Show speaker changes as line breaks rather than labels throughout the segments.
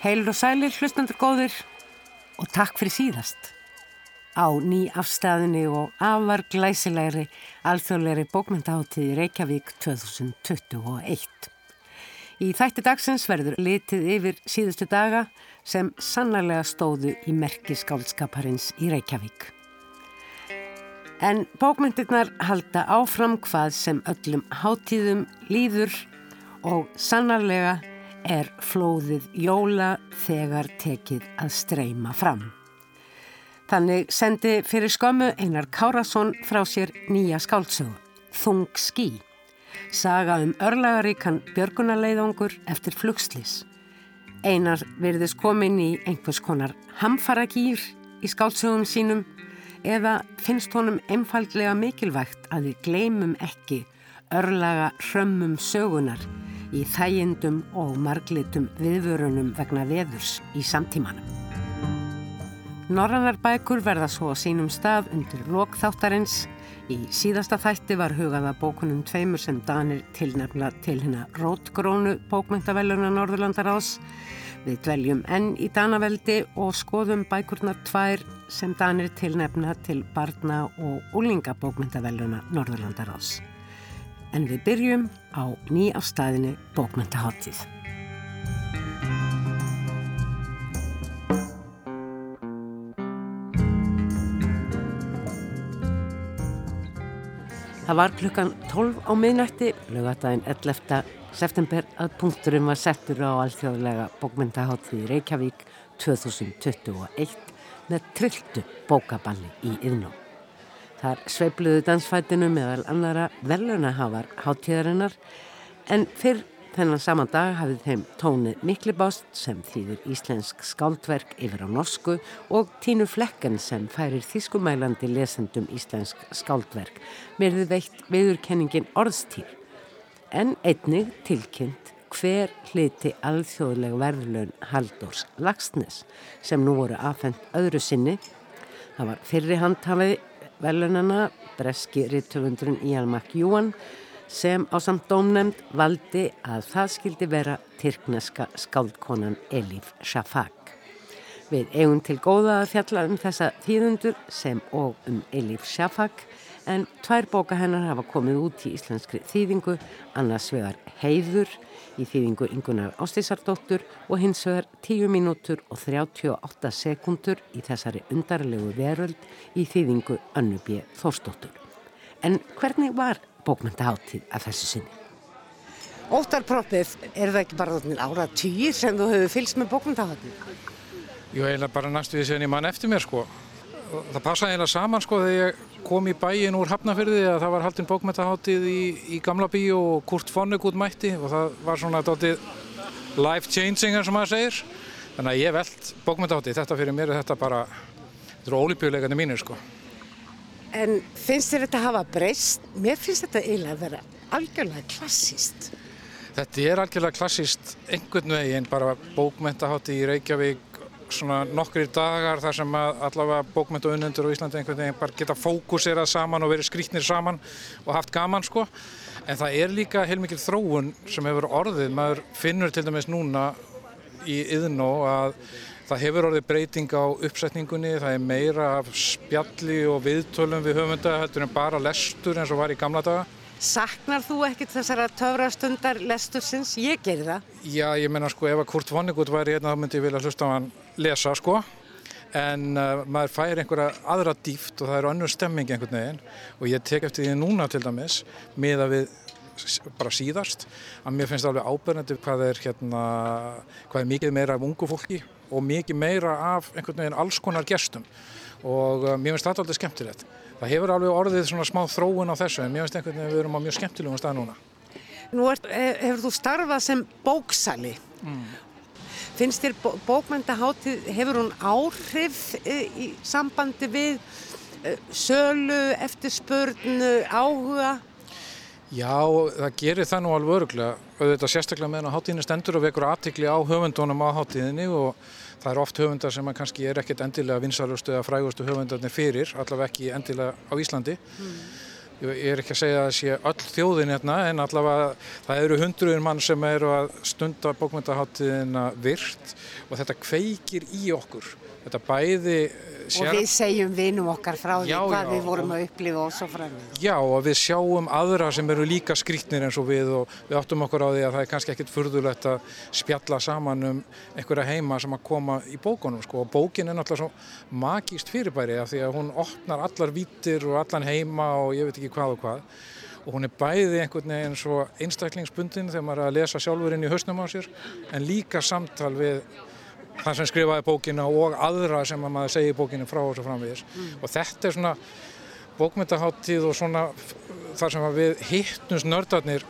Heil og sælir hlustandur góðir og takk fyrir síðast. Á ný afstæðinni og afvar glæsilegri alþjóðlegri bókmyndaháttíði Reykjavík 2021. Í þætti dagsins verður litið yfir síðustu daga sem sannarlega stóðu í merki skálskaparins í Reykjavík. En bókmyndirnar halda áfram hvað sem öllum háttíðum líður og sannarlega er flóðið jóla þegar tekið að streyma fram. Þannig sendi fyrir skömmu Einar Kárasson frá sér nýja skáltsögu, Þung skí, saga um örlagaríkan björgunarleiðangur eftir flugslis. Einar verðist komin í einhvers konar hamfaragýr í skáltsögum sínum eða finnst honum einfaldlega mikilvægt að við gleymum ekki örlaga hrömmum sögunar í þægindum og marglitum viðvörunum vegna veðurs í samtímanum. Norrannar bækur verða svo á sínum stað undir lokþáttarins. Í síðasta þætti var hugaða bókunum tveimur sem Danir tilnefna til hérna rótgrónu bókmyndaveluna Norðurlandaráðs. Við dveljum enn í Danaveldi og skoðum bækurnar tvær sem Danir tilnefna til barna og úlingabókmyndaveluna Norðurlandaráðs en við byrjum á nýjafstæðinu bókmyndaháttíð. Það var klukkan 12 á miðnætti, lögadaginn 11. september, að punkturum var settur á alþjóðlega bókmyndaháttíð Reykjavík 2021 með trilltu bókaballi í yðnum. Þar sveifluðu dansfætinu meðal annara velunahafar háttíðarinnar en fyrr þennan saman dag hafið þeim tónið Miklibást sem þýðir íslensk skáldverk yfir á norsku og Tínu Flekken sem færir þískumælandi lesendum íslensk skáldverk þið veitt viðurkenningin orðstýr. En einnig tilkynnt hver hliti alþjóðleg verðlun Haldórs Lagsnes sem nú voru aðfendt öðru sinni. Það var fyrri handhafiði velunana breski rittöfundurinn Ian McEwan sem á samt dómnefnd valdi að það skildi vera tyrkneska skáldkonan Elif Shafak. Við eigum til góða að fjalla um þessa þýðundur sem og um Elif Shafak en tvær bóka hennar hafa komið út í íslenskri þýðingu, annars vegar Heiður í þýðingu Ingunar Ástísardóttur og hins vegar 10 mínútur og 38 sekundur í þessari undarlegu veröld í þýðingu Önnubíð Þórsdóttur. En hvernig var bókmyndaháttíð af þessu sinni?
Óttarproppið, er það ekki bara ára tíu sem þú hefur fylgst með bókmyndaháttíð?
Jú, eiginlega bara næstu því sem ég mann eftir mér sko. Það passaði eiginlega saman sko þegar ég kom í bæin úr Hafnafyrði að það var haldinn bókmyndaháttið í, í Gamla bíu og Kurt Vonnegut mætti og það var svona dóttið life changing eins og maður segir. Þannig að ég veld bókmyndaháttið þetta fyrir mér er þetta bara þetta eru ólipjuleikandi mínir sko.
En finnst þér þetta að hafa breyst? Mér finnst þetta eiginlega að vera algjörlega klassíst
Þetta er algjörlega klassíst einhvern veginn bara bókmyndaháttið í Reykjavík svona nokkri dagar þar sem allavega bókmyndu unnendur á Íslandi einhvern veginn bara geta fókuserað saman og verið skrítnir saman og haft gaman sko. En það er líka heilmikil þróun sem hefur orðið, maður finnur til dæmis núna í yðnó að það hefur orðið breyting á uppsetningunni, það er meira af spjalli og viðtölum við höfunda heldur en bara lestur eins og var í gamla daga.
Saknar þú ekkert þessara töfrastundar lestursins? Ég ger það.
Já, ég menna sko ef að Kurt Vonnegut væri hérna þá myndi ég vilja hlusta á hann lesa sko en uh, maður fær einhverja aðra dýft og það er önnur stemming einhvern veginn og ég tek eftir því núna til dæmis með að við bara síðast að mér finnst það alveg ábyrgandi hvað er hérna hvað er mikið meira af ungu fólki og mikið meira af einhvern veginn alls konar gestum og uh, mér finnst þetta alveg skemmtilegt það hefur alveg orðið svona smá þróun á þessu en mér finnst einhvern veginn við erum á mjög skemmtilegum stað núna.
Nú er, hefur þú starfað sem bóksali. Mm. Finnst þér bókmyndaháttið, hefur hún áhrif eh, í sambandi við eh, sölu, eftirspurnu, áhuga?
Já, það gerir það nú alveg öruglega. Þetta sérstaklega meðan að háttíðinni stendur og vekur aðtikli á höfundunum á háttíðinni og það er oft höfundar sem kannski er ekkert endilega vinsalustu eða frægustu höfundarnir fyrir, allavega ekki endilega á Íslandi mm. Ég er ekki að segja að það sé öll þjóðin hérna en allavega það eru hundruður mann sem eru að stunda bókmyndaháttiðina virt og þetta kveikir í okkur. Þetta bæði
Sér... Og við segjum vinum okkar frá því
já,
hvað
já,
við vorum að upplifa og svo framvið.
Já og við sjáum aðra sem eru líka skrítnir eins og við og við áttum okkur á því að það er kannski ekkit furðulegt að spjalla saman um einhverja heima sem að koma í bókunum sko. Og bókin er náttúrulega svo magíst fyrirbæri af því að hún opnar allar vítir og allan heima og ég veit ekki hvað og hvað. Og hún er bæði einhvern veginn svo einstaklingsbundin þegar maður er að lesa sjálfur inn í hausnum á sér en líka samtal við þann sem skrifaði bókina og aðra sem að maður segi bókinu frá og svo framvegis mm. og þetta er svona bókmyndaháttíð og svona þar sem við hittnumst nördarnir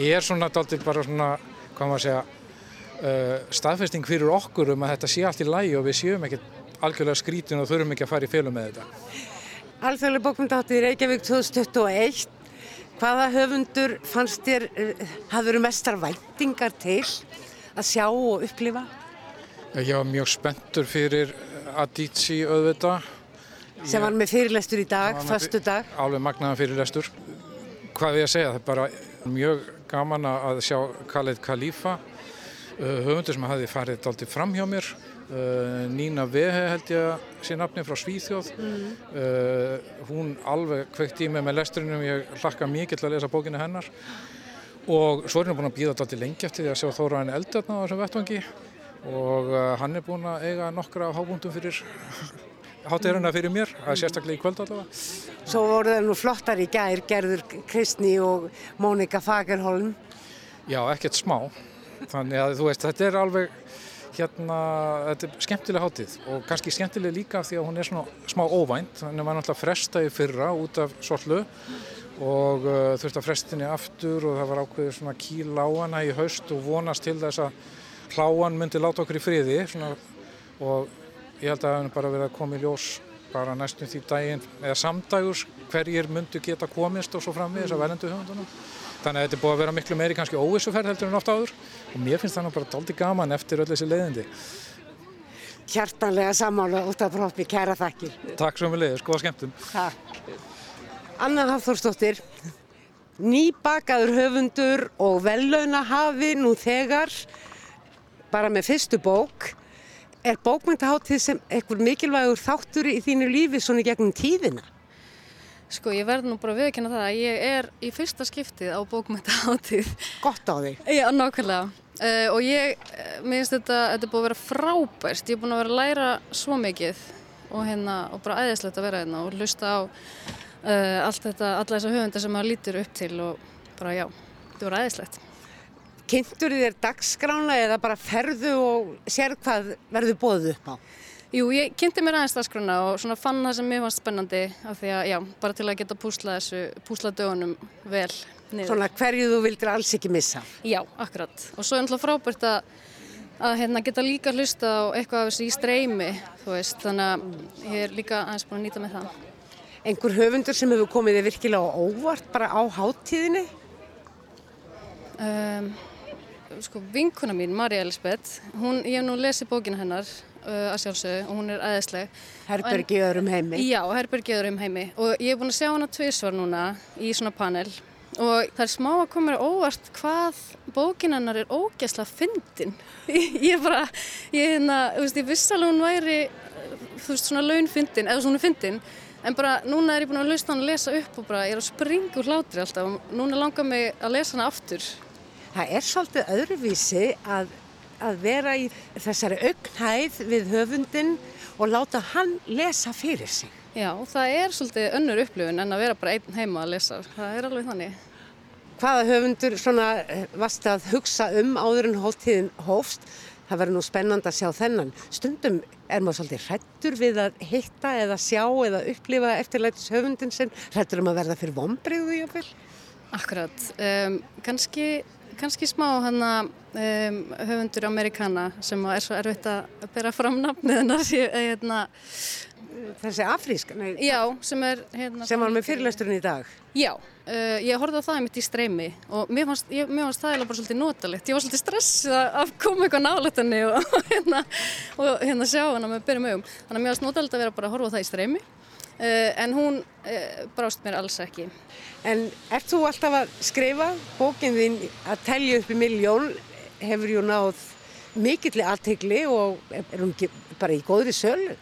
er svona daldir bara svona hvað maður segja uh, staðfesting fyrir okkur um að þetta sé allt í lægi og við séum ekki algjörlega skrítin og þurfum ekki að fara í félum með þetta
Alþjóðlega bókmyndaháttíð Reykjavík 2021 hvaða höfundur fannst þér uh, hafður mestar væntingar til að sjá og upplifa?
Ég var mjög spenntur fyrir Adici auðvita.
Sem var með fyrirlestur í dag, förstu dag.
Alveg magnaðan fyrirlestur. Hvað er ég að segja? Það er bara mjög gaman að sjá Khaled Khalifa, uh, höfundur sem hafi farið aldrei fram hjá mér. Uh, Nína Vehe held ég að sé nafni frá Svíþjóð. Mm. Uh, hún alveg kveikt í mig með lesturinn ég hlakka mikið til að lesa bókinu hennar. Og svo er henni búin að býða alltaf lengi eftir því að sjá Þóra henni eldarna á þessum vettvangi og uh, hann er búinn að eiga nokkra hábúndum fyrir hátegurina fyrir mér, að sérstaklega í kvöld allavega.
Svo voru það nú flottar í gær, Gerður Kristni og Mónika Fagerholm.
Já, ekkert smá. Þannig að þú veist, þetta er alveg hérna, þetta er skemmtileg hátíð og kannski skemmtileg líka því að hún er svona smá óvænt. Þannig að maður náttúrulega frestaði fyrra út af sollu og uh, þurfti að frestinni aftur og það var ákveðið svona kíl á hana í haust og vonast til þess að hláan myndi láta okkur í friði svona, og ég held að það hefði bara verið að koma í ljós bara næstum því daginn eða samdægurs hverjir myndu geta komist og svo fram við þess að verðendu höfundunum. Þannig að þetta er búið að vera miklu meiri kannski óvissuferð heldur en ofta áður og mér finnst það nú bara daldi gaman eftir öll þessi leiðindi.
Hjartanlega samála út af prófi, kæra þakkir.
Takk svo mjög leiðis, góða skemmtum.
Takk. Anna Hafþórsdóttir, nýbakaður höfundur og vellauna hafi nú þegar bara með fyrstu bók er bókmyndaháttíð sem einhver mikilvægur þáttur í þínu lífi svona gegnum tíðina?
Sko ég verð nú bara að viðkynna það að ég er í fyrsta skiptið á bókmyndaháttíð.
Gott á því?
Já, nákvæmlega. Uh, og ég, eh, mér finnst þetta, þetta er búið að vera frábært. Ég er búin að vera að læra svo mikið og hérna, og bara æðislegt að vera hérna og hlusta á uh, allt þetta, alla þessa höfundar sem maður lítur upp til og bara já, þetta voru æðislegt.
Kynntur þér dagskrána eða bara ferðu og sér hvað verður bóðið upp á?
Jú, ég kynnti mér aðeins dagskrána og svona fann það sem mér fannst spennandi af því að, já, bara til að geta púsla þessu, púsla dögunum vel niður.
Svona hverju þú vildir alls ekki missa?
Já, akkurat. Og svo er náttúrulega frábært að, að hérna, geta líka hlusta á eitthvað af þessu í streymi, þú veist, þannig að ég er líka aðeins búin að nýta með það.
Engur höfundur sem hefur komið þig virkilega óvart bara á háttíðinni?
Um, sko vinkuna mín, Marja Elisabeth, hún, ég hef nú lesið bókina hennar uh, að sjálfsögðu og hún er aðeinsleg.
Herbergi öðrum heimi.
Já, Herbergi öðrum heimi og ég hef búin að sjá hana tvísvar núna í svona panel og það er smá að koma óvart hvað bókin hennar er ógæsla fyndin. ég er bara, ég hérna, þú veist, ég viss alveg hún væri, þú veist, svona launfyndin, eða svona fyndin, en bara núna er ég búin að lausta hann að lesa upp og bara ég er að springa úr hlátri alltaf og núna langar mig að lesa hana aftur
það er svolítið öðruvísi að, að vera í þessari augnhæð við höfundin og láta hann lesa fyrir sig.
Já, það er svolítið önnur upplifun en að vera bara einn heima að lesa. Það er alveg þannig.
Hvaða höfundur svona eh, varst að hugsa um áður en hóltíðin hófst? Það verður nú spennand að sjá þennan. Stundum er maður svolítið hrettur við að hitta eða sjá eða upplifa eftirlætis höfundin sem hrettur um að verða fyrir vonbreyðu jáfnvel?
Akkurat. Um, Kanski kannski smá hana um, höfundur amerikana sem er svo erfitt að bera fram nafnið hennar hérna,
þessi afrísk
nei, já, sem er
hérna, sem var með fyrirlesturinn í dag.
Já, uh, ég horfði á það mitt í streymi og mér fannst, ég, mér fannst það eða bara svolítið notalegt. Ég var svolítið stressið að koma eitthvað nálægt henni og hérna, og hérna sjá henni með byrjum augum. Þannig að mér fannst notalegt að vera bara að horfa á það í streymi en hún uh, brást mér alls ekki.
En ert þú alltaf að skrifa bókin þín að telja upp í miljón hefur ju náð mikilli aðtegli og er hún bara í góðri sölu?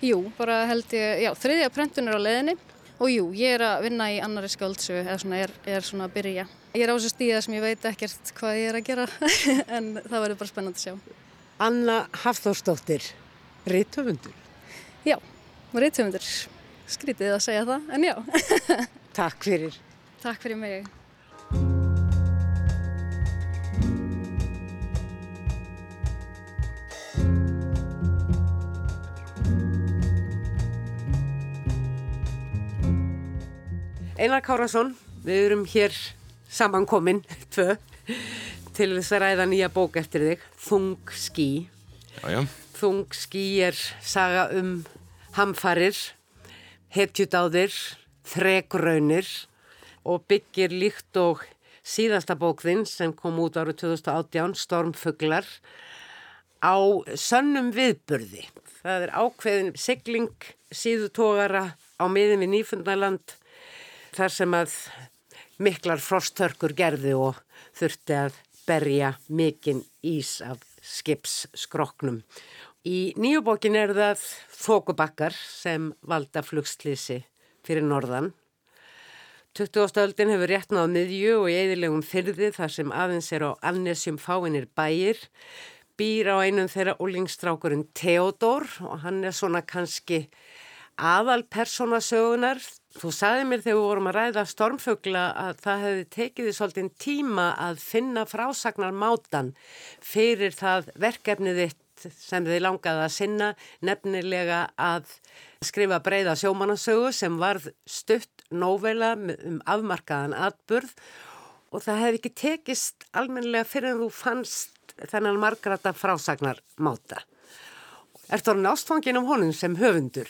Jú, bara held ég, já, þriðja prentun er á leðinni og jú, ég er að vinna í annari skáldsögu eða svona er, er svona að byrja. Ég er á þessu stíða sem ég veit ekkert hvað ég er að gera en það verður bara spennand að sjá.
Anna Hafþórsdóttir, Rittöfundur.
Já, Rittöfundur skrítið að segja það, en já.
Takk fyrir.
Takk fyrir mig.
Einar Kárasson, við erum hér samankominn, tvö, til þess að ræða nýja bók eftir þig, Þung skí.
Já, já.
Þung skí er saga um hamfarir, hetjudáðir, þregraunir og byggir líkt og síðasta bókðinn sem kom út árið 2018, Stormfuglar, á sönnum viðburði. Það er ákveðin sigling síðutógara á miðin við Nýfundaland þar sem að miklar frosthörkur gerði og þurfti að berja mikinn ís af skipsskroknum. Í nýju bókin er það þókubakkar sem valda flugslýsi fyrir norðan. 20. öldin hefur rétt náð miðju og í eðilegum fyrði þar sem aðeins er á annesjum fáinir bæir. Býr á einum þeirra úlingstrákurinn Theodor og hann er svona kannski aðal personasögunar. Þú sagði mér þegar við vorum að ræða stormfugla að það hefði tekið því svolítið tíma að finna frásagnar mátan fyrir það verkefnið sem þið langaði að sinna nefnilega að skrifa breyða sjómanasögu sem varð stutt nóvela um afmarkaðan atburð og það hefði ekki tekist almenlega fyrir en þú fannst þennan margrata frásagnar máta. Er það nástfangin um honum sem höfundur?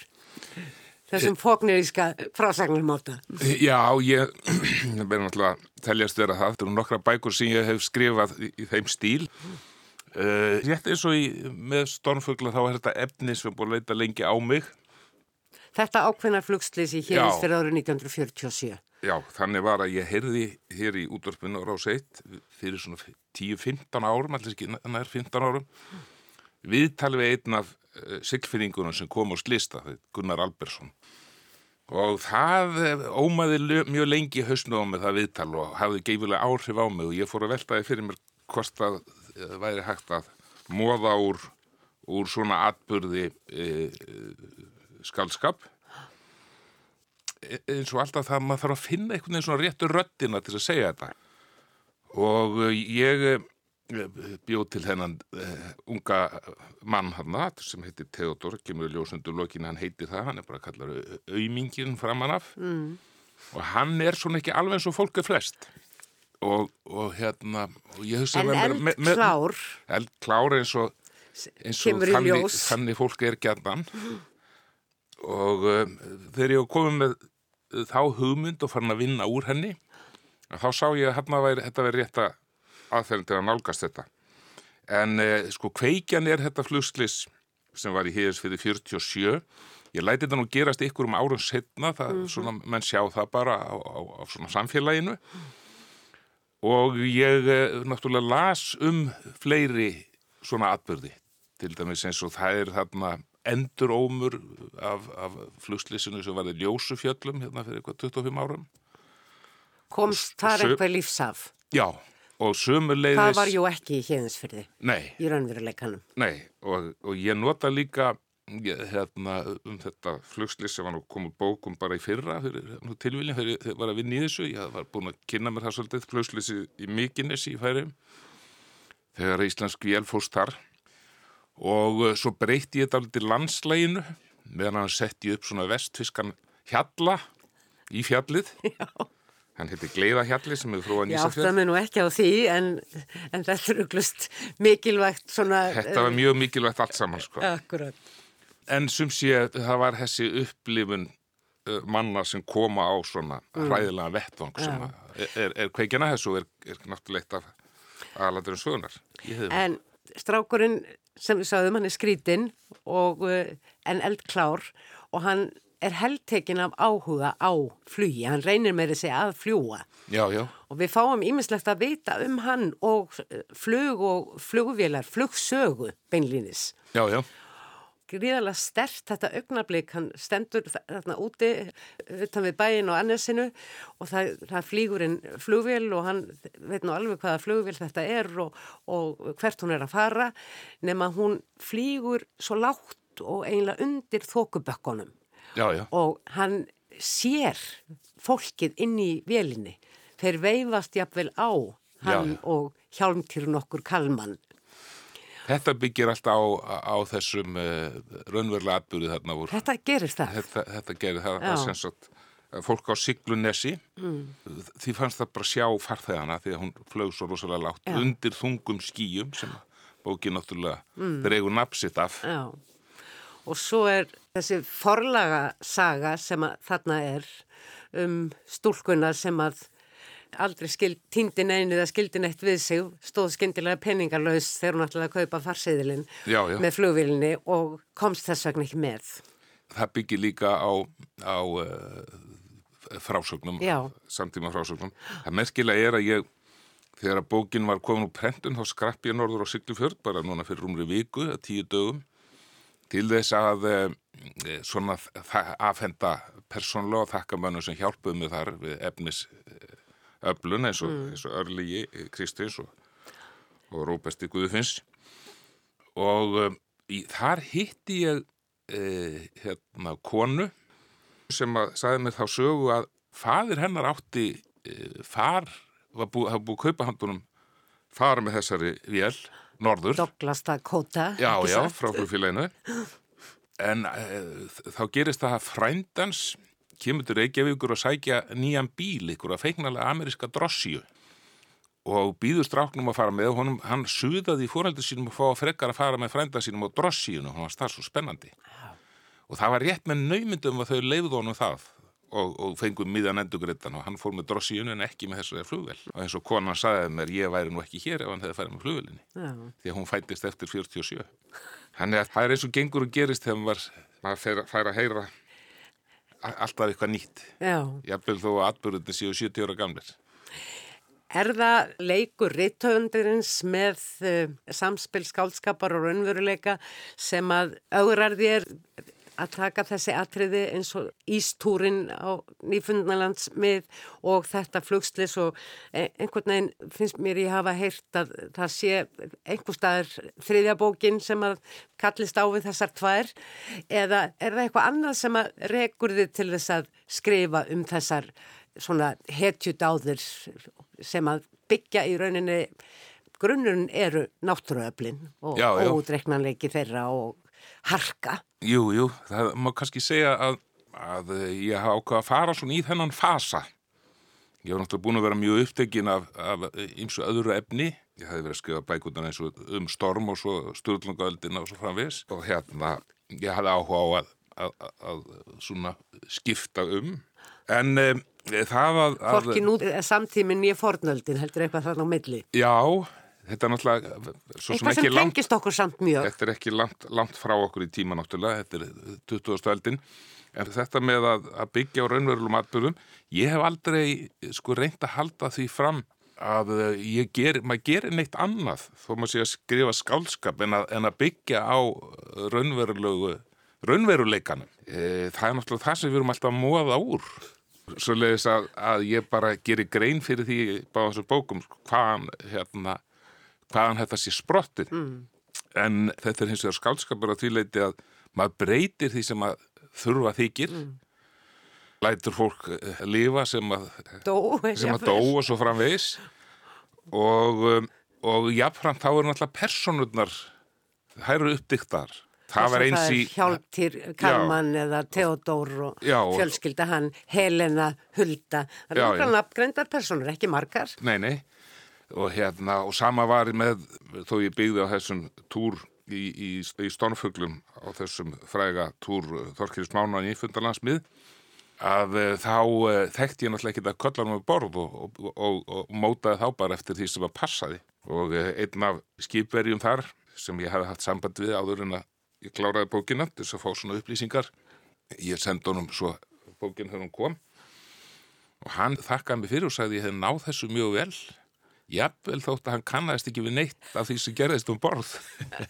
Þessum fókniríska frásagnarmáta.
Já, ég verður náttúrulega að teljast vera það. Það eru nokkra bækur sem ég hef skrifað í, í þeim stíl. Uh, rétt eins og í, með stormfugla þá er þetta efni sem er búin að leita lengi á mig.
Þetta ákveðnar flugslýsi hér í fyrir árið 1947.
Já, þannig var að ég heyrði hér í útvarpinu á Ráseitt fyrir svona 10-15 árum, allir ekki nær 15 árum, viðtalið við einn af uh, siglfinningunum sem kom á slista, Gunnar Albersson. Og það eh, ómaði mjög lengi hausnu á mig það viðtal og hafði geifilega áhrif á mig og ég fór að veltaði fyrir mér hvort að væri hægt að móða úr, úr svona atbyrði e, e, skaldskap eins og alltaf það maður þarf að finna einhvern veginn svona réttu röttina til að segja þetta. Og ég bjóð til þennan uh, unga mann hann sem heitir Theodor, kemur í ljósundur lokinu, hann heitir það, hann er bara kallar auðmingin framan af. Mm. og hann er svona ekki alveg eins og fólk er flest og, og hérna og
en eldklár
eldklár eins og, eins og þannig, þannig fólk er gætan og um, þegar ég kom með þá hugmynd og fann að vinna úr henni þá sá ég að hérna væri, þetta verið rétt að aðferðin til að nálgast þetta. En eh, sko kveikjan er þetta flugslis sem var í híðis fyrir 47. Ég læti þetta nú gerast ykkur um árum setna, það, mm -hmm. svona, menn sjá það bara á, á, á svona samfélaginu. Og ég eh, náttúrulega las um fleiri svona atbyrði. Til dæmis eins og það er þarna endur ómur af, af flugslisinu sem var í Ljósufjöllum hérna fyrir eitthvað 25 árum.
Komst þar eitthvað lífsaf?
Já, og sömuleiðis...
Það var jú ekki í hérðinsfyrði.
Nei.
Í raunveruleikanum.
Nei, og, og ég nota líka hérna, um þetta flugslis sem var nú komið bókum bara í fyrra fyrir tilvílinn, þegar ég var að vinna í þessu. Ég var búin að kynna mér það svolítið flugslisi í Mykinessi í færi þegar Íslandsk vél fórst þar og uh, svo breytti ég þetta alveg til landslæginu meðan hann setti upp svona vestfiskan hjalla í fjallið. Já Hann heitir Gleiðahjalli sem hefur frúan Ísafjörð.
Ég átta mig nú ekki á því en, en þetta er uglust mikilvægt svona...
Þetta var mjög mikilvægt allt saman sko.
Akkurat.
En sem sé það var þessi upplifun uh, manna sem koma á svona mm. hræðilega vettvang sem ja. er, er, kveikina þessu er, er náttúrulega eitt af aðlandurum sögunar.
En strákurinn sem við sagðum hann er skrítinn uh, en eldklár og hann er heldtekin af áhuga á flugi, hann reynir með þessi að fljúa
Já, já,
og við fáum ímislegt að vita um hann og eh, flug og flugvélar, flugsögu beinlínis.
já, já.
Gríðarlega stert þetta augnablík, hann stendur þarna úti utan við bæin og annarsinu og það, það flýgur inn flugvél og hann veit nú alveg hvaða flugvél þetta er og, og hvert hún er að fara nema hún flýgur svo lágt og eiginlega undir þókubökkunum og hann sér fólkið inn í vélinni. Þeir veifast jafnvel á hann
Já, já.
og hjálmtýrun okkur Kalman.
Þetta byggir alltaf á, á þessum uh, raunverulega atbyrði þarna voru.
Þetta gerir það.
Þetta, þetta gerir það, það sem sagt að fólk á Siglunesi
Mm.
því fannst það bara sjá farþegana því að hún flög svo rosalega lágt
Já.
undir þungum skýjum sem bókin náttúrulega
Mm.
dregur napsitt af
Já. Og svo er þessi forlaga saga sem þarna er um stúlkuna sem að aldrei týndi neinu eða skildi neitt við sig, stóð skyndilega peningarlaus þegar hún ætlaði að kaupa farsiðilinn með flugvílinni og komst þess vegna ekki með.
það byggir líka á, á uh, frásögnum
Já.
samtíma frásögnum það merkilega er að ég þegar að bókin var komin úr prentun þá skrapp ég norður á Siglufjörð bara núna fyrir rúmri viku, eða tíu dögum til þess að uh, svona afhenda persónlega og þakka mönnum sem hjálpuðu mig þar við efnis öflun eins og, eins og Örlígi Kristins og, og Róbesti Guðfinns og um, í, þar hitti ég uh, hérna konu sem að sagði mér þá sögu að fadir hennar átti uh, far, var búið, hafa búið að kaupa handunum fara með þessari vél, norður
Douglas Dakota.
Já, já, frá flugfélaginu. En uh, þá gerist það að frændans kemur til Reykjavíkur og sækja nýjan bíl, ykkur að feiknalega ameríska drossíu. Og býður stráknum að fara með og honum, hann suðaði í fórhaldur sínum að fá frekar að fara með frænda sínum á drossíunu, hann var starf svo spennandi. Og það var rétt með naumyndum að þau leifðu honum það. Og, og fengum miðan endugreitan og hann fór með drossíunu en ekki með þessu flugvel. Og eins og konan sagði mér, ég væri nú ekki hér ef hann hefði farið með flugvelinni því að hún fættist eftir 47. Þannig að það er eins og gengur og gerist þegar maður, fær að heyra alltaf eitthvað nýtt.
Já.
Jafnvel þó að atbyrðutin séu 70 ára gamlir.
Er það leikur rithöfundirins með uh, samspil skálskapar og raunveruleika sem að augrar þér að taka þessi atriði eins og Ístúrin á Nýfundnalandsmið og þetta flugslis og e- einhvern veginn finnst mér ég hafa heyrt að það sé einhver staðar þriðja bókin sem að kallist á við þessar tvær. Eða er það eitthvað annað sem að rekur þið til þess að skrifa um þessar svona hetjudáður sem að byggja í rauninni grunnurinn eru náttúruöflin og ódreiknanleiki þeirra og harka.
Jú, jú, það má kannski segja að, að ég hafa ákvað að fara svona í þennan fasa. Ég hef náttúrulega búin að vera mjög upptekinn af, af ymsu öðru efni. Ég hefði verið að skrifa bækutan eins og um storm og svo sturlungaöldina og svo framvis. Og hérna, ég hafði áhuga á að, að, að, svona skipta um. En um, það að... að
Hvorki nú samtíminn ég fornöldin heldur eitthvað þarna á milli.
Já, þetta er náttúrulega svo
Eitthvað sem tengist okkur samt mjög.
þetta er ekki langt, langt frá okkur í tíma náttúrulega, þetta er 20. öldin, en þetta með að, að byggja á raunverulegum atbyrðum, ég hef aldrei sko reynd að halda því fram að eh, ég ger, maður gerir neitt annað þó maður sé að skrifa skálskap en að, en að byggja á raunverulegu, raunveruleikanum. E, það er náttúrulega það sem við erum alltaf að móða úr. Svoleiðis að, að ég bara gerir grein fyrir því báðum þessum bókum hvaðan, hérna, hvaðan þetta sé sprottið. En þetta er hins vegar skálskapur að tvíleiti að maður breytir því sem að þurfa þykir. Lætur fólk eh, lifa sem að,
Dó,
sem að dó og svo framvegis. Og, um, og jafnframt þá eru náttúrulega personurnar, það eru uppdyktar. Það var eins í...
Hjálptýr Kalman eða Theodor og
Já,
fjölskylda hann, Helena, Hulda. Það
Já,
eru nokkra
já.
nafngreindar personur, ekki margar.
Nei, nei. Og hérna, og sama var með, þó ég byggði á þessum túr í, í, í Stormfuglum, á þessum fræga túr Þorkirist Mánan í fundarlandsmið, að uh, þá uh, þekkti ég náttúrulega ekki að kölla hann með borð og, og, og, og mótaði þá bara eftir því sem að passaði. Og einn af skipverjum þar, sem ég hefði haft samband við áður en að ég kláraði bókina, þess að fá svona upplýsingar, ég sendi honum svo bókinn þegar hún kom og hann þakkaði mig fyrir og sagði ég hef náð þessu mjög vel jafnvel þótt að hann kannast ekki við neitt af því sem gerðist um borð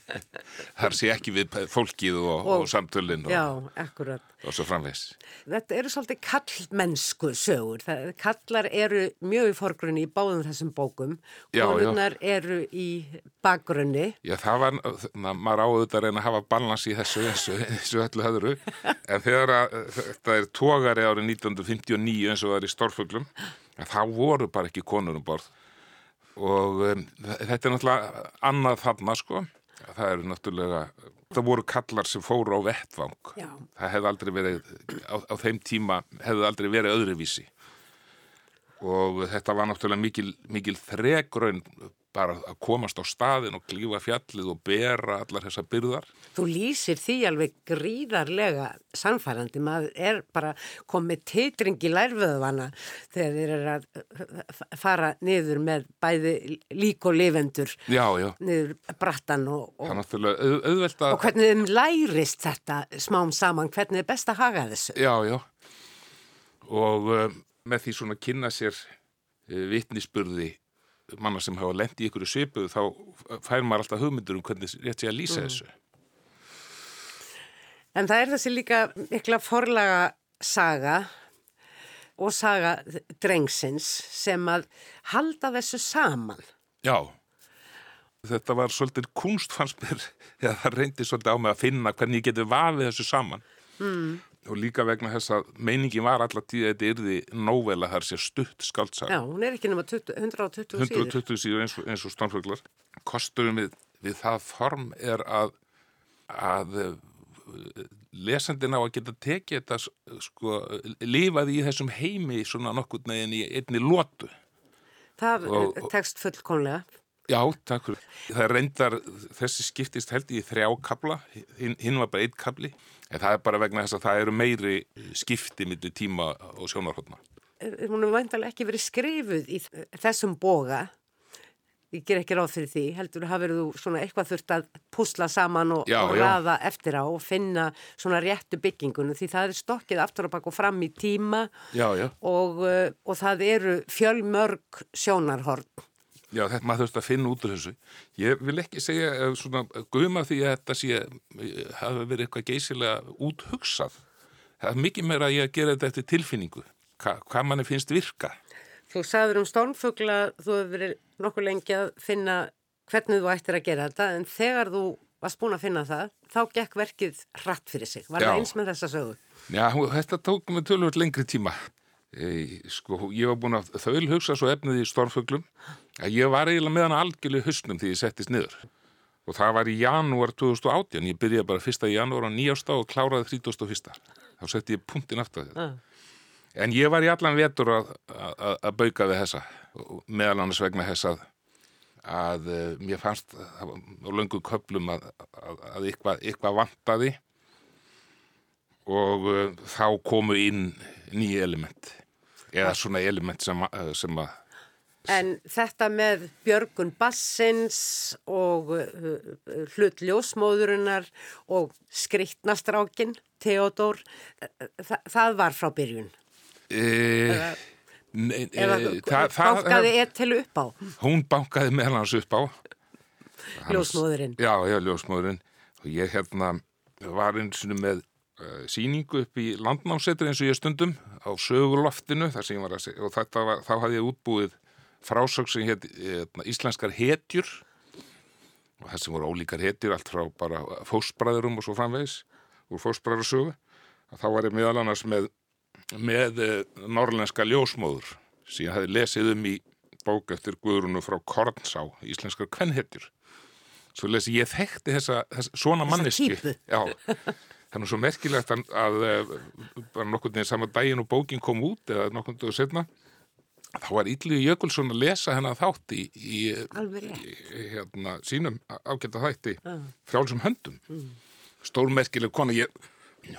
þar sé ekki við fólkið og, og,
Og-
og samtölinn og, og svo framvegs
Þetta eru svolítið kallmennsku sögur. Það, kallar eru mjög í forgrunni í báðum þessum bókum. Konurnar eru í bakgrunni.
Já, það var, na, maður áður að reyna að hafa balans í þessu, þessu, þessu öllu öðru, en þegar að þetta er tógari árið 1959 eins og það er í Stórfuglum, þá voru bara ekki konur um borð og um, þetta er náttúrulega annað þarna, sko, það eru náttúrulega, það voru kallar sem fóru á vettvang,
Já.
það hefði aldrei verið, á, á þeim tíma hefði aldrei verið öðruvísi. Og þetta var náttúrulega mikil, mikil þregraun bara að komast á staðin og klífa fjallið og bera allar þessar byrðar.
Þú lýsir því alveg gríðarlega sannfærandi. Maður er bara komið titringi lærföðvana þegar þeir eru að uh, fara niður með bæði lík og lifendur
Já, já,
niður brattan og, og,
auð,
og hvernig þeim lærist þetta smám saman, hvernig er best að haga þessu.
Já, já. Og um, með því svona kynna sér uh, vitnisburði manna sem hafa lent í ykkur svipuð þá fær maður alltaf hugmyndur um hvernig rétt sé að lýsa þessu.
En það er þessi líka mikla forlaga saga og saga drengsins sem að halda þessu saman.
Já, þetta var svolítið kunst fannst mér það reyndi svolítið á mig að finna hvernig ég geti vafið þessu saman. Mm. Og líka vegna þess að meiningin var alltaf tíð að þetta yrði nóvela þar sé stutt skaldsaga.
Já, hún er ekki nema 20, 120 síður.
120 síður eins, og- eins og stannfuglar. Kosturum við, við það form er að, að eh, lesandinn á að geta tekið þetta sko, lifað í þessum heimi svona nokkurn veginn í einni lotu.
Það
Og-
er tekst fullkonlega.
Já, takk fyrir. Það er reyndar, þessi skiptist held í þrjá kabla, hinn, hinn var bara einn kabli, en það er bara vegna þess að það eru meiri skipti millir tíma og sjónarhóttna.
Eh, Hún er vantarlega ekki verið skrifuð í þessum boga. Ég ger ekki ráð fyrir því. Heldur hafið þú svona eitthvað þurft að púsla saman og,
Já,
og
já.
raða eftir á og finna svona réttu byggingunum því það er stokkið aftur og bak og fram í tíma
Já, já.
og, uh, og það eru fjölmörg sjónarhorn.
Já, þetta maður þurft að finna út úr þessu. Ég vil ekki segja eh, svona guma því að þetta sé, eh, hafi verið eitthvað geysilega úthugsað. Það er mikið meira að ég að gera þetta eftir tilfinningu. Hva, hvað manni finnst virka.
Þú sagður um stormfugla, þú hefur verið nokkuð lengi að finna hvernig þú ættir að gera þetta en þegar þú varst búin að finna það, þá gekk verkið hratt fyrir sig. Var
Já.
það eins með þessa sögu?
Já, þetta tók mig tölvöld lengri tíma. Sko, ég var búin að þaul hugsa svo efnið í stormfuglum að ég var eiginlega með hana algjörlega í hausnum því ég settist niður. Og það var í janúar 2018, ég byrjaði bara 1. janúar á nýjásta og kláraði 31. Þá setti ég punktinn aftur þetta.
Ah.
En ég var í allan vetur að, að, að bauka við þessa, meðal annars vegna þess að, að eh, mér fannst á löngu köplum að, að, að eitthvað, eitthvað vantaði og uh, þá komu inn nýja element eða svona element sem, að- sem að
En þetta með Björgun Bassins og uh, hlut ljósmóðurinnar og skrittnastrákin, Theodor, uh, þa það var frá byrjun.
e, ne, e,
Eða
það,
bankaði Etel upp á,
hún bankaði meðal hans upp á
ljósmóðurinn.
Já, já, ljósmóðurinn og ég hérna var eins og með síningu upp í landnámsetri eins og ég stundum á söguloftinu þar sem ég var að segja og þetta var, þá hafði ég útbúið frásögn sem hétt hérna, íslenskar hetjur. Og það sem voru ólíkar hetjur allt frá bara fósbræðurum og svo framvegis úr fósbræðursögu þá var ég meðal annars með með uh, norrlenska ljósmóður sem ég hafði lesið um í bók eftir Guðrunu frá Kornsá íslenskar kvenhetjur. Svo lesi ég þekkti þessa, þessa svona
Þessa
manneski. Já, það er svo merkilegt að, að eh, bara nokkurn veginn saman daginn og bókin kom út eða nokkurn veginn setna þá var Ítliði Jökulsson að lesa hennar þátt í, í, í hérna, sínum ágæta þætti
Já.
frjálsum höndum. Stórmerkileg kona ég,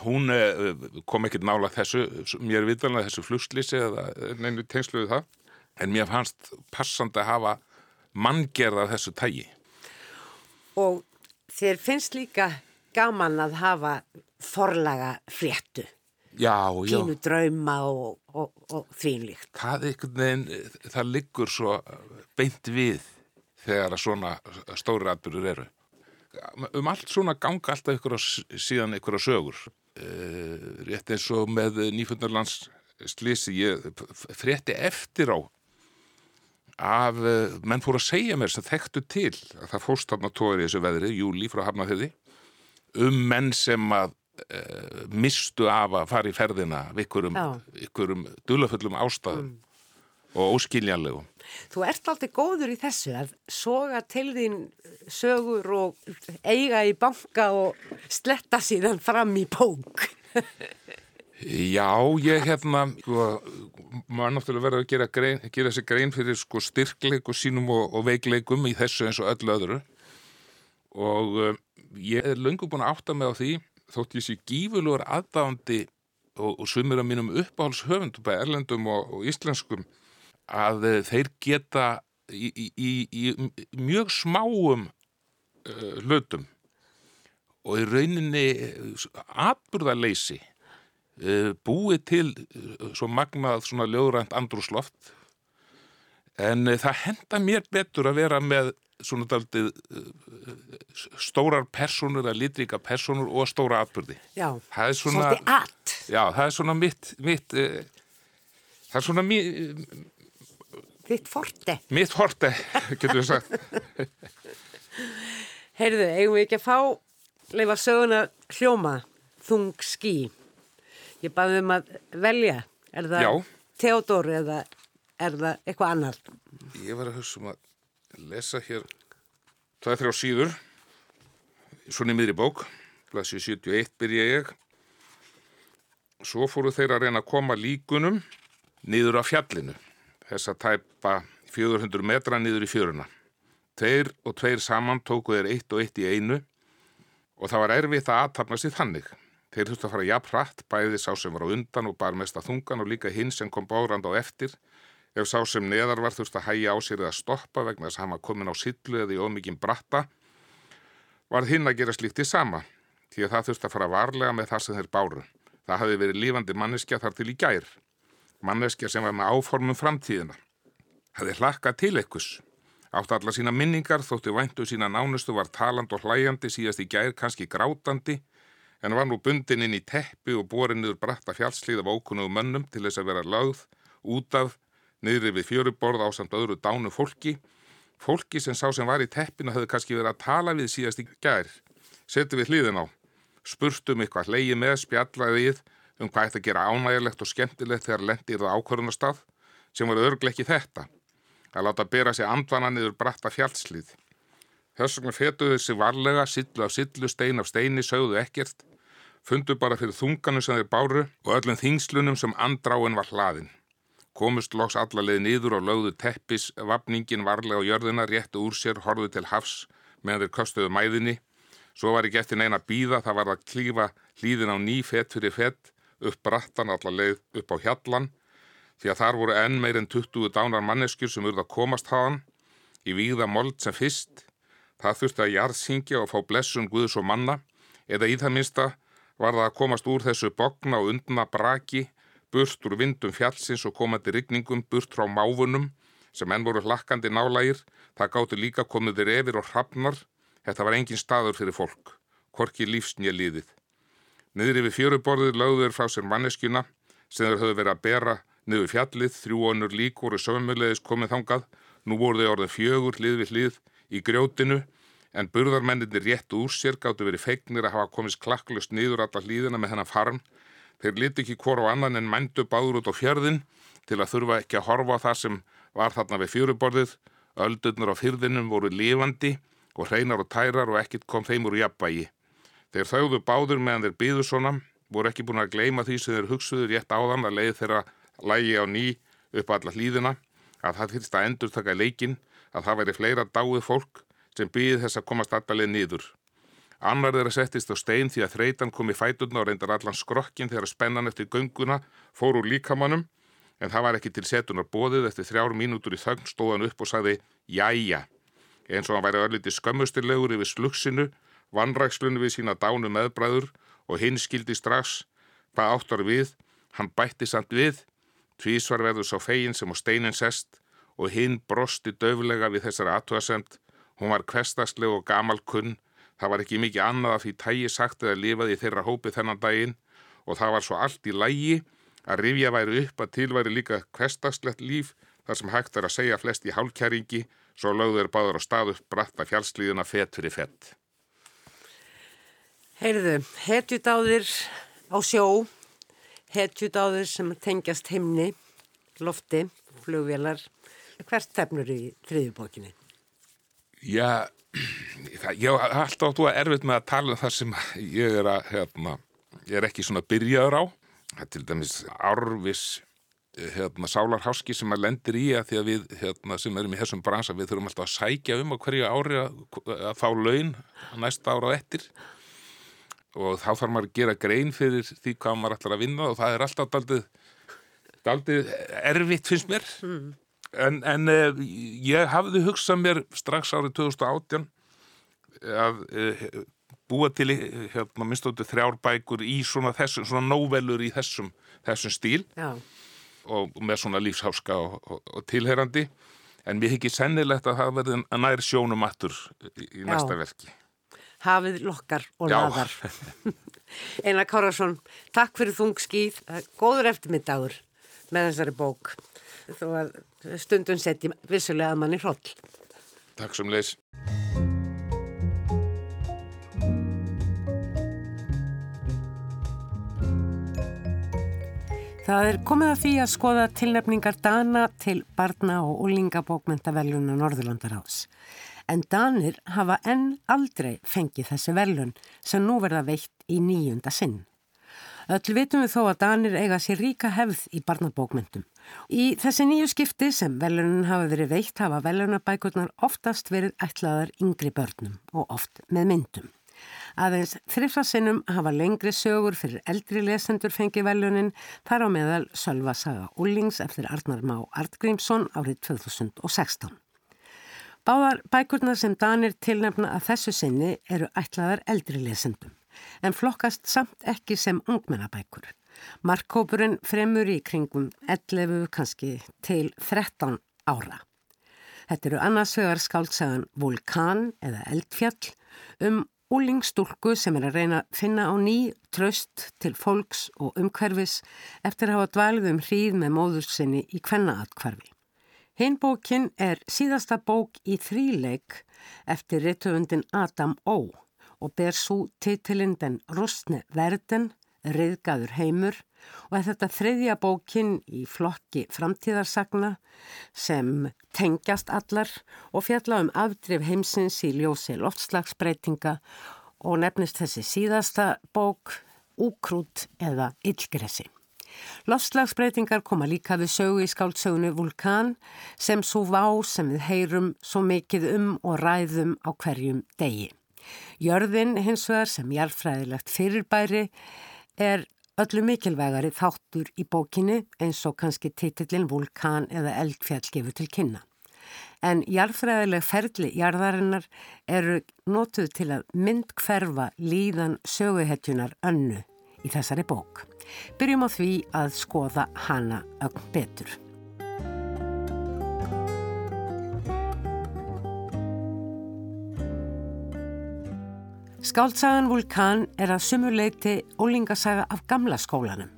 hún eh, kom ekkert nála þessu mér vitanlega þessu flugslýsi eða neinu tengslu við það en mér fannst passandi að hafa manngerða þessu tægi
Og þér finnst líka
gaman að hafa forlaga fréttu,
Já, já.
pínu drauma og, og, og þvínlíkt.
Það, það liggur svo beint við þegar að svona stóri atbyrður eru. Um allt svona ganga alltaf ykkur á, síðan ykkur á sögur. Uh, rétt eins og með nýfundurlands slisi, ég frétti eftir á af, uh, menn fóru að segja mér sem þekktu til að það fórst þarna tóður í þessu veðri, júli frá Hafnafjörði, um menn sem að uh, mistu af að fara í ferðina ykkurum, ykkurum dulafullum ástæðum og óskiljanlegum.
Þú ert alltaf góður í þessu að soga til þín sögur og eiga í banka og sletta síðan fram í bók.
Já, ég hérna, sko, maður náttúrulega verður að gera, grein, gera sér grein fyrir sko styrkleiku sínum og, og veikleikum í þessu eins og öllu öðru og uh, ég er löngu búin að átta mig á því þótt ég sé gífurlegur aðdáandi og, og sumir af mínum uppáhaldshöfundum bæði erlendum og, og íslenskum að uh, þeir geta í, í, í, í mjög smáum uh, hlutum og í rauninni atburðarleysi uh, búið til uh, svo magnað svona ljóðrænt andrúsloft en það henda mér betur að vera með svona daldið stórar personur eða litrika personur og stóra atbyrði.
Já,
Það er svona,
svolítið allt.
já, það er svona mitt, mitt uh, það er svona mi,
Þitt forte.
mitt horte, getur við sagt.
Heyrðu, eigum við ekki að fá leifa söguna hljóma, þung ský. Ég baði um að velja. Er það
Já.
Theodor eða er það eitthvað annar?
Ég var að hugsa um að lesa hér tvað þrjá síður svona í miðri bók blassi 71 byrja ég svo fóru þeir að reyna að koma líkunum niður af fjallinu þess að tæpa 400 metra niður í fjöruna Tveir og tveir saman tóku þeir eitt og eitt í einu og það var erfitt að aðtapna sér þannig. Þeir þurftu að fara jafn hratt, bæði sá sem var á undan og bar mesta þungan og líka hinn sem kom bárand á eftir. Ef sá sem neðar var þurftu að hæja á sér eða stoppa vegna þess að hann var komin á sillu eða í ómikinn bratta, var hinn að gera slíkt í sama, því að það þurftu að fara varlega með það sem þeir báru. Það hafi verið lífandi manneskja þar til í gær. Manneskja sem var með áformum framtíðina. Hafi hlakkað til ekkurs. Átti alla sína minningar, þótti væntu sína nánustu var taland og hlæjandi, síðast í gær kannski grátandi, en var nú bundin inn í teppi og borin niður bratta fjallslíð af ókunnugu mönnum til þess að vera lögð, út af, niðri við fjöruborð á samt öðru dánu fólki, fólki sem sá sem var í teppinu hafði kannski verið að tala við síðast í gær. Setu við hliðin á, spurtum eitthvað leiði með, spjallaði við um hvað ætti að gera ánægilegt og skemmtilegt þegar lendir það ákvörðunastað, sem var örgleikki þetta að láta bera sig andvana niður bratta fjallslið. Þess vegna fetuðu sig varlega, sillu af sillu, stein af steini, sögðu ekkert, fundu bara fyrir þunganu sem þeir báru og öllum þingslunum sem andráin var hlaðin. Komust loks allarleið niður og lögðu teppis, vapningin varlega á jörðina, réttu úr sér, horfðu til hafs meðan þeir kostuðu mæðinni. Svo var ekki eftir neina býða, það var að klífa hlýðin á ný fett fyrir fett, upp brattan allarleið upp á hjallan, því að þar voru enn meir en 20 dánar manneskjur sem urða að komast haðan í víða mold sem fyrst. Það þurfti að jarðsingja og fá blessun Guðs og manna, eða í það minsta var það að komast úr þessu bogna og undna braki, burt úr vindum fjallsins og komandi rigningum, burt frá máfunum, sem enn voru hlakkandi nálægir, það gáttu líka komið þeir efir og hrafnar, þetta var engin staður fyrir fólk, korki lífsnja liðið. Niður yfir fjöruborðið lögður frá sér manneskjuna, sem þeir höfðu verið að bera niður fjallið, þrjú önnur lík voru sömulegis komið þangað, nú voru þau orðið fjögur hlið við hlið í grjótinu, en burðarmenninni rétt úr sér gáttu verið feignir að hafa komist klakklust niður alla hlýðina með hennan farm. Þeir liti ekki hvort á annan en mændu báður út á fjörðin til að þurfa ekki að horfa á það sem var þarna við fjöruborðið. Öldurnar á fyrðinum voru lifandi og hreinar og tærar og ekkit kom þeim úr jafnvægi. Þeir þauðu báður meðan þeir byðu svona, voru ekki búin að gleima því sem þeir hugsuðu rétt áðan að leið þeirra lægi á ný upp alla hlýðina, að það þyrst að endur taka leikin, að það væri fleira dáið fólk sem byggði þess að komast allalið niður. Annar þeirra settist á stein því að þreitan kom í fæturna og reyndar allan skrokkin þegar spennan eftir gönguna fór úr líkamannum, en það var ekki til setunar bóðið eftir þrjár mínútur í þögn stóðan upp og sagði Jæja, eins og hann væri örliti skömmustilegur yfir slugsinu, vannrækslunni við sína dánu meðbræður og hinn skildi strax hvað áttar við, hann bætti samt við, tvísvar verður sá fegin sem á steinin sest og hinn brosti döflega við þessari aðtúasemt, hún var kvestasleg og gamal kunn, það var ekki mikið annað að því tægi sagt eða lifaði í þeirra hópi þennan daginn og það var svo allt í lægi að rifja væri upp að tilværi líka kvestastlegt líf þar sem hægt er að segja flest í hálkjæringi svo lögður báður á stað upp bratta fjálslíðuna fett fyrir fett.
Heyrðu, hetjudáðir á sjó, hetjudáðir sem tengjast himni, lofti, flugvélar. Hvert stefnur í þriðjubókinni?
Já, ég har alltaf áttu að erfitt með að tala um það sem ég er að, hérna, ég er ekki svona byrjaður á. Það er til dæmis árvis hérna, sálarháski sem að lendir í að því að við hérna, sem erum í þessum bransa við þurfum alltaf að sækja um á hverju ári að, að fá laun næsta ára og ettir og þá þarf maður að gera grein fyrir því hvað maður ætlar að vinna og það er alltaf daldið, daldið erfitt finnst mér mm. En, en uh, ég hafði hugsað mér strax árið 2018 að uh, búa til hérna, minnstóttu þrjár bækur í svona þessum, svona nóvelur í þessum, þessum stíl
Já.
og með svona lífsháska og, og, og tilherandi en mér hekki sennilegt að það verði að næri sjónum aftur í, í næsta verki.
Hafið lokkar og laðar. Einar Kárasson, takk fyrir þung skýð, góður eftirmyndagur með þessari bók þó að stundum setjum vissulega að manni hroll.
Takk sem leys.
Það er komið að því að skoða tilnefningar Dana til barna og úlingabókmentaveljuna Norðurlandaráðs. En Danir hafa enn aldrei fengið þessi veljun sem nú verða veitt í nýjunda sinn. Öll vitum við þó að Danir eiga sér ríka hefð í barnabókmentum. Í þessi nýju skipti sem veljunin hafa verið veitt hafa veljunabækurnar oftast verið ætlaðar yngri börnum og oft með myndum. Aðeins þrifsasinnum hafa lengri sögur fyrir eldri lesendur fengi velunin þar á meðal Sölva Saga Ullings eftir Arnar Má Artgrímsson árið 2016. Báðar bækurnar sem Danir tilnefna að þessu sinni eru ætlaðar eldri lesendum en flokkast samt ekki sem ungmennabækur. Markkópurinn fremur í kringum 11 kannski til 13 ára. Þetta eru annarsvegar skáltsagan Vulkan eða Eldfjall um úlingstúlku sem er að reyna að finna á ný tröst til fólks og umhverfis eftir að hafa dvalið um hríð með móður sinni í kvennaatkvarfi. Hinn bókin er síðasta bók í þríleik eftir rittöfundin Adam Ó og ber svo titilinn den rustne verden, riðgaður heimur og er þetta þriðja bókin í flokki framtíðarsagna sem tengjast allar og fjalla um afdrif heimsins í ljósi loftslagsbreytinga og nefnist þessi síðasta bók Úkrút eða Yllgressi. Loftslagsbreytingar koma líka við sögu í skáldsögunu Vulkan sem svo vá sem við heyrum svo mikið um og ræðum á hverjum degi. Jörðin hins vegar sem jarfræðilegt fyrirbæri er öllu mikilvægari þáttur í bókinni eins og kannski titillin Vulkan eða Eldfjall gefur til kynna. En jarðfræðileg ferli jarðarinnar eru nótuð til að mynd hverfa líðan söguhetjunar önnu í þessari bók. Byrjum á því að skoða hana ögn betur. Skáltsagan Vulkan er að sumuleiti ólingasaga af gamla skólanum.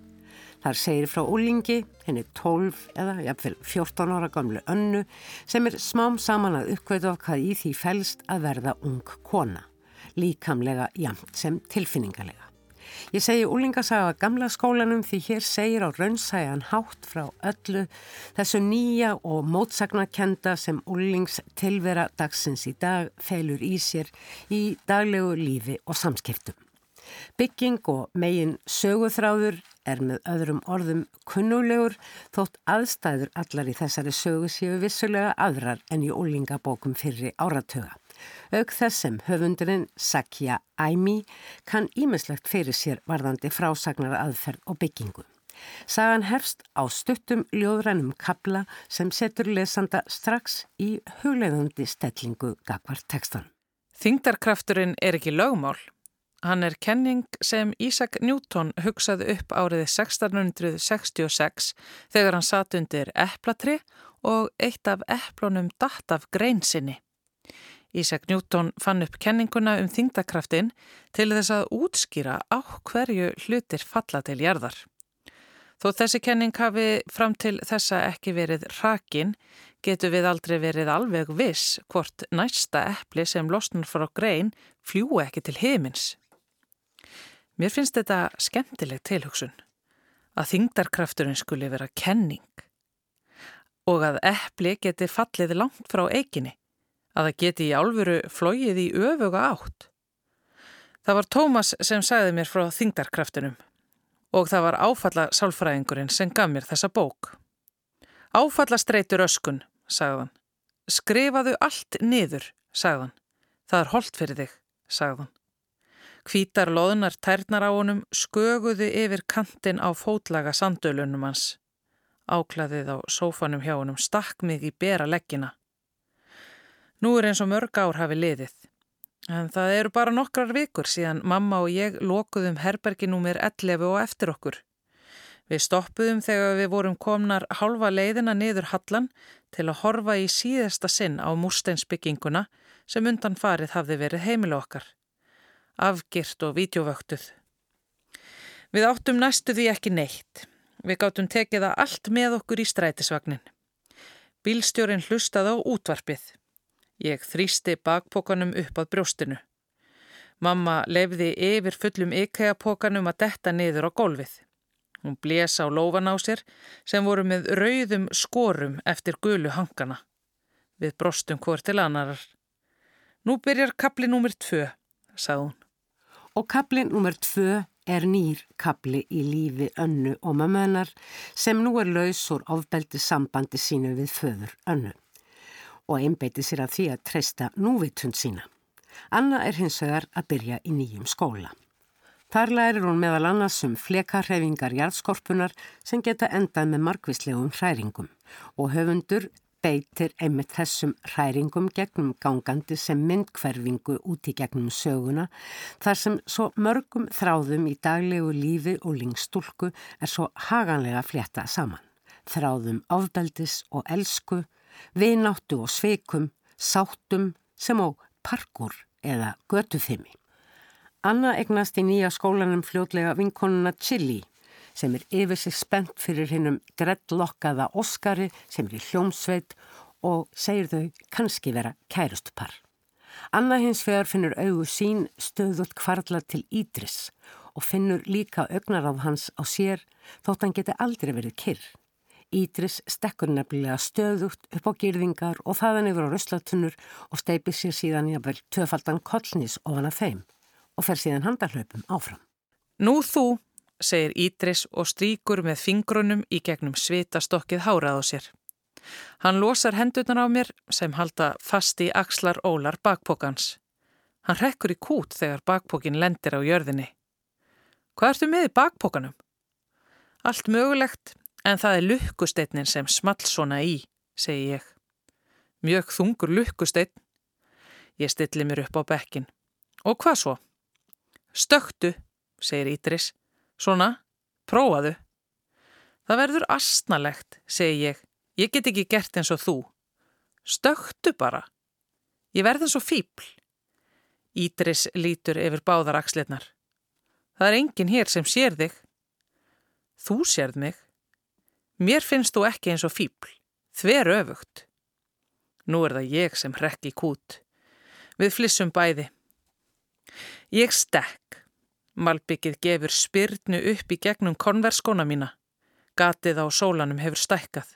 Þar segir frá ólingi, henni 12 eða jafnvel 14 ára gamlu önnu sem er smám saman að uppkvæða af hvað í því fælst að verða ung kona, líkamlega jamt sem tilfinningalega. Ég segi úlingasaga gamla skólanum því hér segir á raunsæjan hátt frá öllu þessu nýja og mótsagnakenda sem úlings tilvera dagsins í dag felur í sér í daglegu lífi og samskiptum. Bygging og megin söguþráður er með öðrum orðum kunnulegur þótt aðstæður allar í þessari sögu séu vissulega aðrar en í úlingabókum fyrir áratöga. Auk þess sem höfundurinn Sakya Aimi kann ímislegt fyrir sér varðandi frásagnar aðferð og byggingu. Sagan herst á stuttum ljóðrænum kabla sem setur lesanda strax í hugleðandi stellingu gagvar tekstan.
Þingdarkrafturinn er ekki lögmál. Hann er kenning sem Ísak Newton hugsaði upp áriði 1666 þegar hann satt undir eplatri og eitt af eplunum datt af greinsinni. Ísak Newton fann upp kenninguna um þingdarkraftin til þess að útskýra á hverju hlutir falla til jarðar. Þó þessi kenning hafi fram til þessa ekki verið rakin, getur við aldrei verið alveg viss hvort næsta eppli sem losnar frá grein fljúi ekki til heimins. Mér finnst þetta skemmtileg tilhugsun, að þingdarkrafturinn skuli vera kenning og að eppli geti fallið langt frá eiginni, að það geti í álfuru flóið í öfuga átt. Það var Tómas sem sagði mér frá þingdarkraftunum og það var áfalla sálfræðingurinn sem gaf mér þessa bók. Áfalla streytur öskun, sagðan. Skrifaðu allt niður, sagðan. Það er holdt fyrir þig, sagðan. Hvítar loðunar tærnar á honum sköguðu yfir kantin á fótlaga sandölunum hans. Áklaðið á sófanum hjá honum stakk mig í bera leggina. Nú er eins og mörg ár hafi liðið. En það eru bara nokkrar vikur síðan mamma og ég lokuðum herberginúmir 11 og eftir okkur. Við stoppuðum þegar við vorum komnar halva leiðina niður hallan til að horfa í síðasta sinn á múrsteinsbygginguna sem undan farið hafði verið heimilu okkar. Afgirt og vídjovöktuð. Við áttum næstu því ekki neitt. Við gáttum tekið það allt með okkur í strætisvagnin. Bílstjórin hlustaði á útvarpið. Ég þrýsti bakpókanum upp að brjóstinu. Mamma lefði yfir fullum ykæapókanum að detta niður á gólfið. Hún blés á lófan á sér sem voru með rauðum skorum eftir gulu hangana. Við brostum hvort til annarar. Nú byrjar kapli nummer tvö, sagði hún.
Og kapli nummer tvö er nýr kapli í lífi önnu og mammanar sem nú er laus úr ofbeldi sambandi sínu við föður önnu og einbeiti sér að því að treysta núvitund sína. Anna er hins vegar að byrja í nýjum skóla. Þar lærir hún meðal annars um flekarhefingar jarðskorpunar sem geta endað með markvislegum hræringum og höfundur beitir einmitt þessum hræringum gegnum gangandi sem myndkverfingu út í gegnum söguna þar sem svo mörgum þráðum í daglegu lífi og lingstúlku er svo haganlega flétta saman. Þráðum ofbeldis og elsku, vináttu og sveikum, sáttum sem á parkur eða götuþimi. Anna egnast í nýja skólanum fljótlega vinkonuna Chili sem er yfir sig spennt fyrir hinnum dreadlokkaða Óskari sem er í hljómsveit og segir þau kannski vera kærustupar. Anna hins vegar finnur augu sín stöðut kvarla til Ídris og finnur líka augnar af hans á sér þótt hann geti aldrei verið kyrr. Ídris stekkur nefnilega stöðugt upp á gyrðingar og þaðan yfir á röslatunur og steipir sér síðan í að vel töfaldan kollnis ofan að þeim og fer síðan handarhlaupum áfram.
Nú þú, segir Ídris og stríkur með fingrunum í gegnum svitastokkið hárað á sér. Hann losar hendurnar á mér sem halda fast í axlar ólar bakpókans. Hann rekkur í kút þegar bakpókin lendir á jörðinni. Hvað ertu með í bakpókanum? Allt mögulegt En það er lukkusteytnin sem small svona í, segi ég. Mjög þungur lukkusteytn. Ég stilli mér upp á bekkin. Og hvað svo? Stöktu, segir Ídris. Svona, prófaðu. Það verður astnalegt, segi ég. Ég get ekki gert eins og þú. Stöktu bara. Ég verð eins og fíbl. Ídris lítur yfir báðar axleirnar. Það er enginn hér sem sér þig. Þú sérð mig. Mér finnst þú ekki eins og fíbl, þver öfugt. Nú er það ég sem hrekki kút. Við flissum bæði. Ég stekk. Malbyggið gefur spyrnu upp í gegnum konverskona mína. Gatið á sólanum hefur stækkað.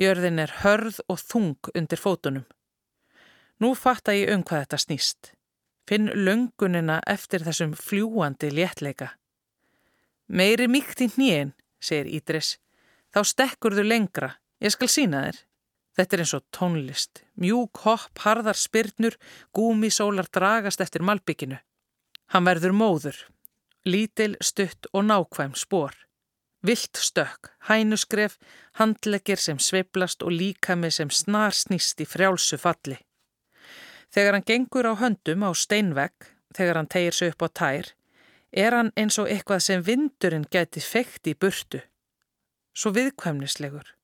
Jörðin er hörð og þung undir fótunum. Nú fatta ég um hvað þetta snýst. Finn löngunina eftir þessum fljúandi léttleika. Meiri mýkt í hnýin, segir Ídris. Þá stekkur þau lengra. Ég skal sína þér. Þetta er eins og tónlist. Mjúk, hopp, harðar spyrnur, gúmisólar dragast eftir malbygginu. Hann verður móður. Lítil, stutt og nákvæm spór. Vilt stökk, hænuskref, handleggir sem sveiblast og líkami sem snar snýst í frjálsu falli. Þegar hann gengur á höndum á steinvegg, þegar hann tegir sig upp á tær, er hann eins og eitthvað sem vindurinn geti feikt í burtu. Svo viðkvæmnislegur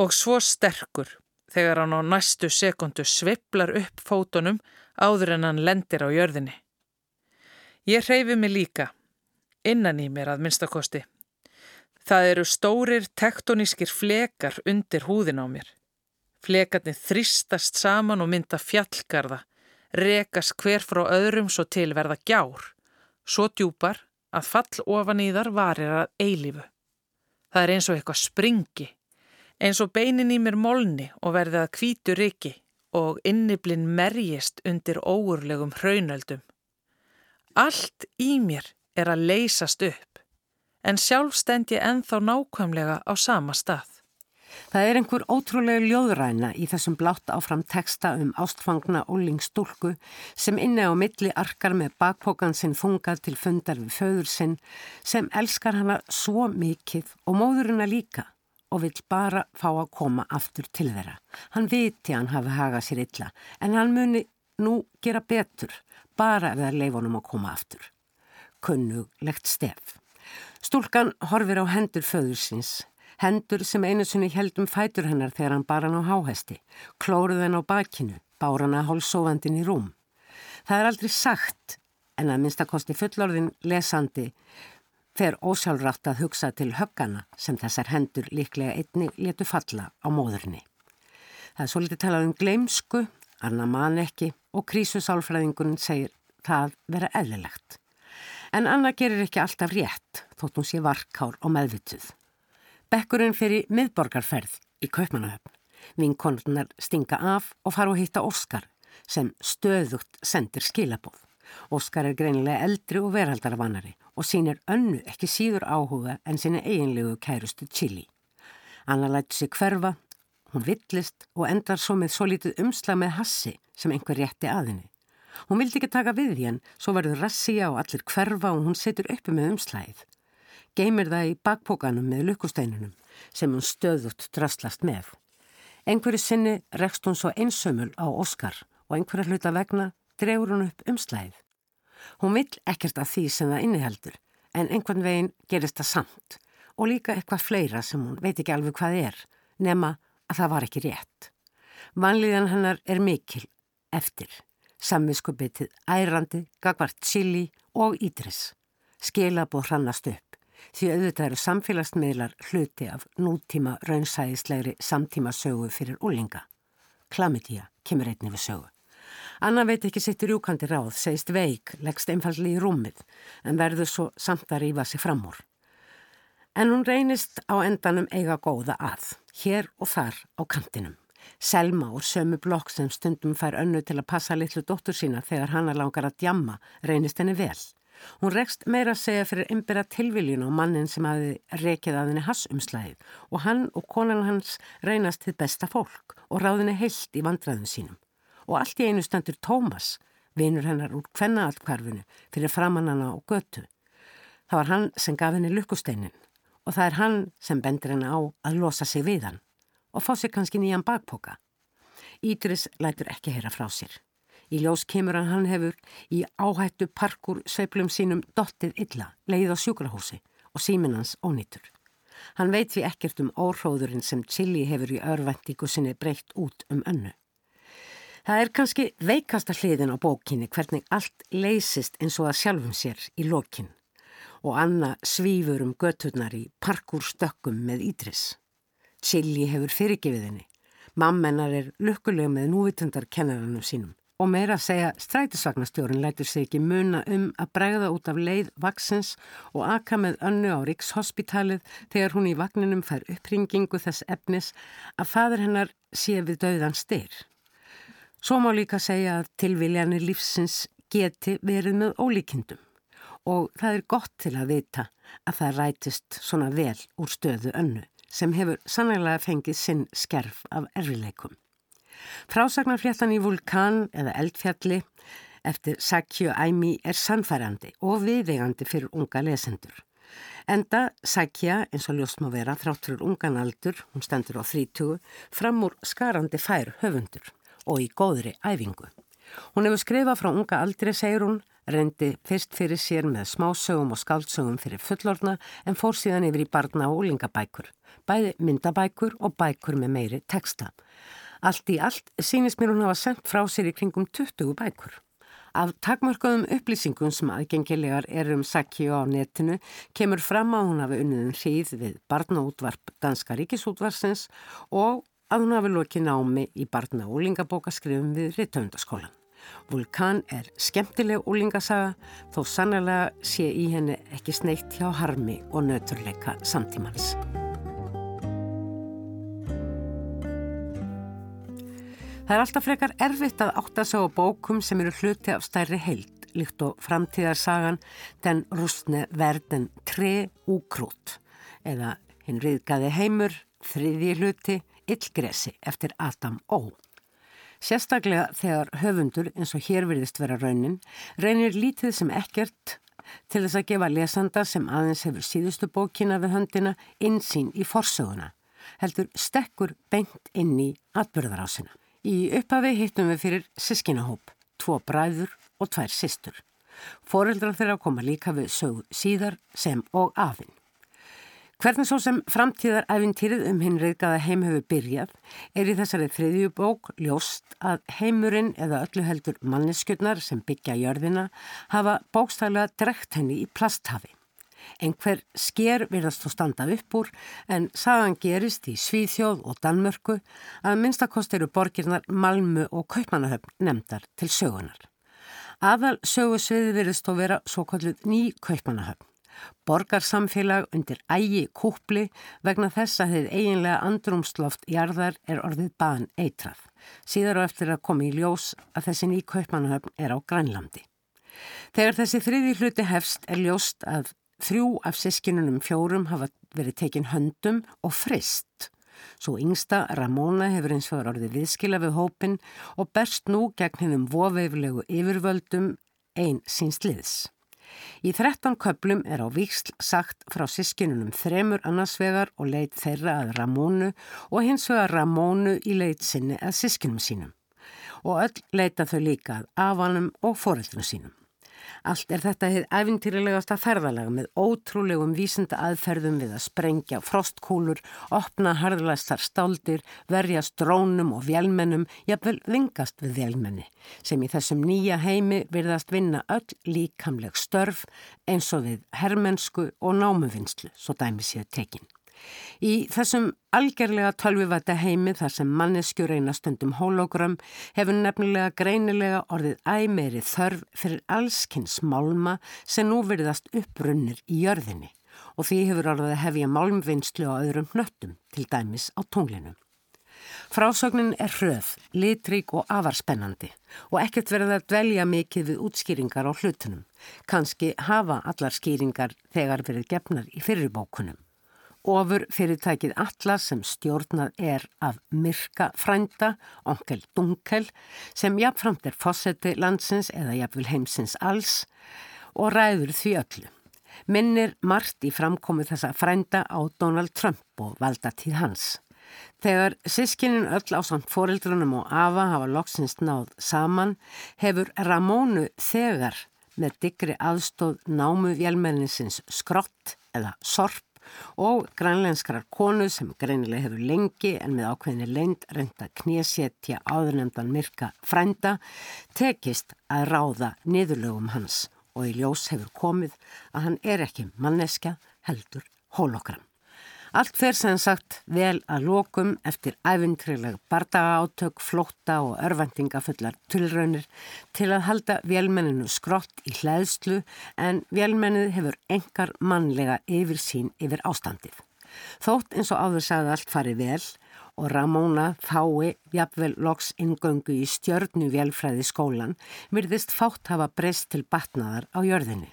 og svo sterkur þegar hann á næstu sekundu sviplar upp fótonum áður en hann lendir á jörðinni. Ég hreyfi mig líka, innan í mér að minnstakosti. Það eru stórir tektonískir flekar undir húðin á mér. Flekarnir þristast saman og mynda fjallgarða, rekast hver frá öðrum svo til verða gjár, svo djúpar að fall ofan í þar varir að eilifu. Það er eins og eitthvað springi, eins og beinin í mér molni og verði að kvítu riki og inniblinn merjist undir óurlegum hraunöldum. Allt í mér er að leysast upp en sjálf stend ég enþá nákvæmlega á sama stað.
Það er einhver ótrúlega ljóðræna í þessum blátt áfram teksta um ástfangna ólingsstúlku sem inni á milli arkar með bakpókan sinn þungað til fundar við föður sinn sem elskar hana svo mikið og móðurina líka og vill bara fá að koma aftur til þeirra. Hann viti hann hafi hagað sér illa en hann muni nú gera betur bara ef það er leifonum að koma aftur. Kunnulegt stef. Stúlkan horfir á hendur föðursins, hendur sem einu sinni heldum fætur hennar þegar hann bar hann á háhesti, klóruð henn á bakinu, bár hann að hálsófandin í rúm. Það er aldrei sagt, en að minnstakosti fullorðin lesandi fer ósjálfrátt að hugsa til höggana sem þessar hendur líklega einni letu falla á móðurni. Það er svo litið talað um gleimsku, annar mann ekki og krísusálfræðingun segir það vera eðlilegt. En Anna gerir ekki alltaf rétt, þótt hún sé varkár og meðvituð. Bekkurinn fyrir miðborgarferð í Kaupmannahöfn. Vinkonurnar stinga af og fara og hitta Óskar sem stöðugt sendir skilabóð. Óskar er greinilega eldri og veraldarvanari og sínir önnu ekki síður áhuga en sinni eiginlegu kærustu Chili. Anna læti sig hverfa, hún villist og endar svo með svo lítið umslag með hassi sem einhver rétti aðinni. Hún vildi ekki taka við því en svo verður rassíja og allir hverfa og hún setur uppi með umslæðið. Geymir það í bakpókanum með lukkusteinunum sem hún stöðut drastlast með. Einhverju sinni rekst hún svo einsömmul á Óskar og einhverja hluta vegna drefur hún upp umslæðið. Hún vill ekkert af því sem það inniheldur en einhvern veginn gerist það samt og líka eitthvað fleira sem hún veit ekki alveg hvað er nema að það var ekki rétt. Vanlíðan hennar er mikil eftir samvinskupitið ærandi, gagvart chili og ídris. Skilabóð hrannast upp því auðvitað eru samfélagsmiðlar hluti af nútíma raunsæðislegri samtíma sögu fyrir úlinga. Klamidía kemur einnig við sögu. Anna veit ekki sitt rjúkandi ráð, segist veik, leggst einfalli í rúmið en verður svo samt að rýfa sig fram úr. En hún reynist á endanum eiga góða að, hér og þar á kantinum. Selma úr sömu blokk sem stundum fær önnu til að passa litlu dóttur sína þegar hana langar að djamma reynist henni vel. Hún rekst meira að segja fyrir ymbera tilviljun á mannin sem hafi rekið að henni hassumslæðið og hann og konan hans reynast til besta fólk og ráðinni heilt í vandraðum sínum. Og allt í einu standur Tómas, vinur hennar úr kvennaalkvarfinu, fyrir framannana og götu. Það var hann sem gaf henni lukkusteinin og það er hann sem bendir henni á að losa sig við hann og fá sér kannski nýjan bakpoka. Ídris lætur ekki heyra frá sér. Í ljós kemur hann hann hefur í áhættu parkur sveiplum sínum dottið illa, leið á sjúkrahúsi og síminans ónýtur. Hann veit því ekkert um óhróðurinn sem Chili hefur í örvendíku sinni breytt út um önnu. Það er kannski veikasta hliðin á bókinni hvernig allt leysist eins og að sjálfum sér í lokin og Anna svífur um göturnar í parkur stökkum með Ídris. Chili hefur fyrirgefið henni. Mammenar er lukkulega með núvitundar kennarannum sínum og meira að segja strætisvagnastjórin lætur sig ekki muna um að bregða út af leið vaksins og aka með önnu á Ríkshospitalið þegar hún í vagninum fær uppringingu þess efnis að fadur hennar sé við döðan styr. Svo má líka segja að tilviljanir lífsins geti verið með ólíkindum og það er gott til að vita að það rætist svona vel úr stöðu önnu sem hefur sannlega fengið sinn skerf af erfileikum. Frásagnarfléttan í vulkan eða eldfjalli eftir Sakju Æmi er sannfærandi og viðegandi fyrir unga lesendur. Enda Sakja, eins og ljóst má vera, þrátt fyrir ungan aldur, hún stendur á 30, fram úr skarandi fær höfundur og í góðri æfingu. Hún hefur skrifað frá unga aldri, segir hún, reyndi fyrst fyrir sér með smásögum og skáldsögum fyrir fullorna en fór síðan yfir í barna og úlingabækur, bæði myndabækur og bækur með meiri texta. Allt í allt sínist mér hún hafa sendt frá sér í kringum 20 bækur. Af takmörkuðum upplýsingum sem aðgengilegar er um Sakki á netinu kemur fram að hún hafi unniðum hríð við barnaútvarp Danska ríkisútvarsins og að hún hafi lokið námi í barna- og úlingabókaskrifum við Rittöfundaskólan. Vulkan er skemmtileg úlingasaga þó sannlega sé í henni ekki sneitt hjá harmi og nöturleika samtímans. Það er alltaf frekar erfitt að átta sig á bókum sem eru hluti af stærri heild, líkt og framtíðarsagan Den rústne verden tre úkrút eða hinn riðgaði heimur, þriðji hluti, illgresi eftir Adam Ó. Sérstaklega þegar höfundur eins og hér virðist vera raunin reynir lítið sem ekkert til þess að gefa lesanda sem aðeins hefur síðustu bókina við höndina insýn í forsöguna, heldur stekkur beint inn í atbyrðarásina. Í upphafi hittum við fyrir sískinahóp, tvo bræður og tvær sistur. Fóreldrar þeirra koma líka við sög síðar sem og afinn. Hvernig svo sem framtíðaræfintýrið um hinn reyðgaða heim hefur byrjað er í þessari þriðju bók ljóst að heimurinn eða öllu heldur manneskjurnar sem byggja jörðina hafa bókstæðlega drekt henni í plasthafi. Einhver sker virðast þó standað upp úr en sagan gerist í Svíþjóð og Danmörku að minnstakost eru borgirnar Malmu og Kaupmannahöfn nefndar til sögunar. Aðal sögusviði virðist þó vera svo kvölduð ný Kaupmannahöfn borgarsamfélag undir ægi kúpli vegna þess að þið eiginlega andrumsloft jarðar er orðið ban eitrað. Síðar og eftir að komi í ljós að þessi ný kaupmannahöfn er á Grænlandi. Þegar þessi þriði hluti hefst er ljóst að þrjú af sískinunum fjórum hafa verið tekin höndum og frist. Svo yngsta Ramóna hefur eins og orðið viðskila við hópin og berst nú gegn hennum voveiflegu yfirvöldum einn síns liðs. Í 13 köplum er á viksl sagt frá sískinunum þremur annarsvegar og leit þeirra að Ramónu og hins vegar Ramónu í leit sinni að sískinum sínum. Og öll leita þau líka að afanum og foreldrinu sínum. Allt er þetta hefð æfintýrilegasta ferðalega með ótrúlegum vísinda aðferðum við að sprengja frostkúlur, opna harðlæstar stáldir, verja strónum og vélmennum, jafnvel vingast við vélmenni, sem í þessum nýja heimi virðast vinna öll líkamleg störf eins og við herrmennsku og námuvinnslu, svo dæmi séu tekinn. Í þessum algerlega tölvivæta heimi þar sem manneskju reyna stundum hologram hefur nefnilega greinilega orðið æmeiri þörf fyrir allskynns málma sem nú verðast upprunnir í jörðinni og því hefur orðið að hefja málmvinnslu á öðrum hnöttum, til dæmis á tunglinum. Frásögnin er hröð, litrík og afarspennandi og ekkert verið að dvelja mikið við útskýringar á hlutunum. Kanski hafa allar skýringar þegar verið gefnar í fyrirbókunum. Ofur fyrirtækið Atlas sem stjórnað er af Mirka frænda, onkel Dunkel, sem jafnframt er fósetti landsins eða jafnvel heimsins alls og ræður því öllu. Minnir margt í framkomu þessa frænda á Donald Trump og valdatíð hans. Þegar sískinin öll á samt foreldrunum og Ava hafa loksins náð saman, hefur Ramónu þegar með digri aðstóð námu vélmenninsins skrott eða sorp og grænlenskrar konu sem greinilega hefur lengi en með ákveðinni leint reynda knésétja áðurnemdan myrka frænda tekist að ráða niðurlögum hans og í ljós hefur komið að hann er ekki manneska heldur hólokram. Allt fer sem sagt vel að lokum eftir æfintrileg bardaga átök, flótta og örvendingafullar tullraunir til að halda vélmenninu skrott í hlæðslu en vélmennið hefur engar mannlega yfir sín yfir ástandið. Þótt eins og áður sagði allt farið vel og Ramóna fái jafnvel loks ingöngu í stjörnu vélfræði skólan virðist fátt hafa breyst til batnaðar á jörðinni.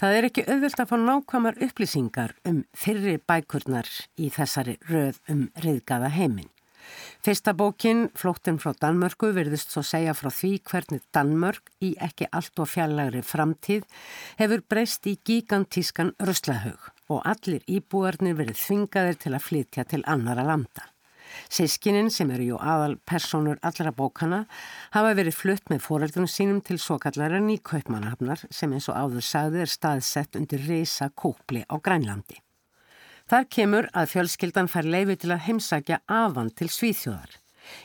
Það er ekki auðvilt að fá nákvæmar upplýsingar um fyrri bækurnar í þessari röð um riðgaða heiminn. Fyrsta bókin, Flóttin frá Danmörku, verðist svo segja frá því hvernig Danmörk í ekki allt og fjallagri framtíð hefur breyst í gigantískan röslahaug og allir íbúarnir verið þvingaðir til að flytja til annara landa. Sískinin sem eru jú aðal personur allra bókana hafa verið flutt með foreldrunum sínum til svo kallara nýkaupmannahafnar sem eins og áður sagði er staðsett undir reysa kópli á Grænlandi. Þar kemur að fjölskyldan fær leifi til að heimsækja afan til Svíþjóðar.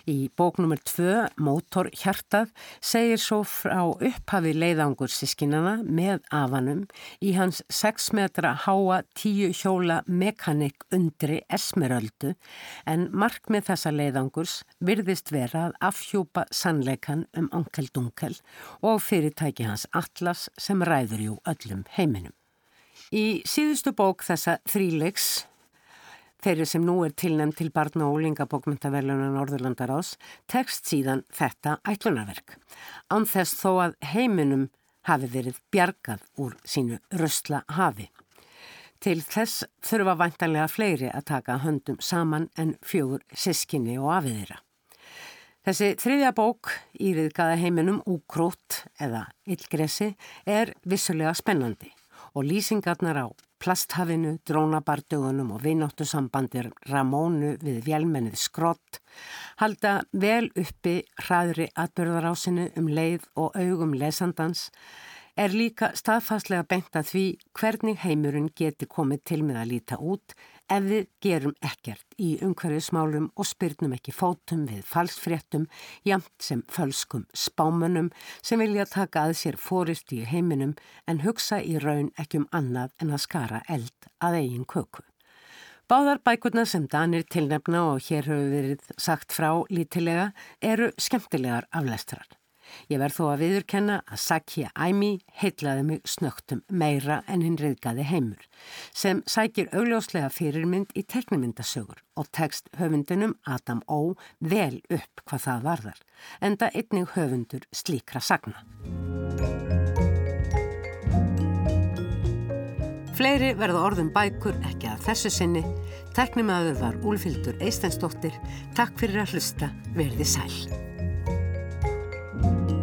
Í bók nr. 2, Mótor hjartað, segir svo frá upphafi leiðangur sískinana með afanum í hans 6 metra háa 10 hjóla mekanik undri esmeröldu en mark með þessa leiðangurs virðist vera að afhjúpa sannleikan um Onkel Dunkel og fyrirtæki hans Atlas sem ræður jú öllum heiminum. Í síðustu bók þessa þríleiks þeirri sem nú er tilnæmt til barna og úlingabókmyndaverlunar Norðurlandarás, tekst síðan þetta ætlunarverk. Ánþess þó að heiminum hafi verið bjargað úr sínu röstla hafi. Til þess þurfa vantanlega fleiri að taka höndum saman en fjögur sískinni og afiðira. Þessi þriðja bók, Íriðgaða heiminum úkrótt eða illgresi, er vissulega spennandi og lýsingarnar á plasthafinu, drónabardugunum og vináttu sambandir Ramónu við vélmennið skrott halda vel uppi hraðri atbyrðarásinu um leið og augum lesandans er líka staðfastlega beint að því hvernig heimurinn geti komið til með að líta út ef við gerum ekkert í umhverfismálum og spyrnum ekki fótum við falsfréttum, jamt sem fölskum spámanum sem vilja taka að sér fórist í heiminum en hugsa í raun ekki um annað en að skara eld að eigin köku. Báðar bækurna sem Danir tilnefna og hér hefur verið sagt frá lítilega eru skemmtilegar aflestrar. Ég verð þó að viðurkenna að Sakya Aimi heitlaði mig snögtum meira en hinn riðgaði heimur sem sækir augljóslega fyrirmynd í teknimyndasögur og tekst höfundunum Adam Ó vel upp hvað það varðar enda einnig höfundur slíkra sagna. Fleiri verða orðum bækur ekki að þessu sinni. Teknimaður var Úlfildur Eistensdóttir. Takk fyrir að hlusta. Verði sæl. you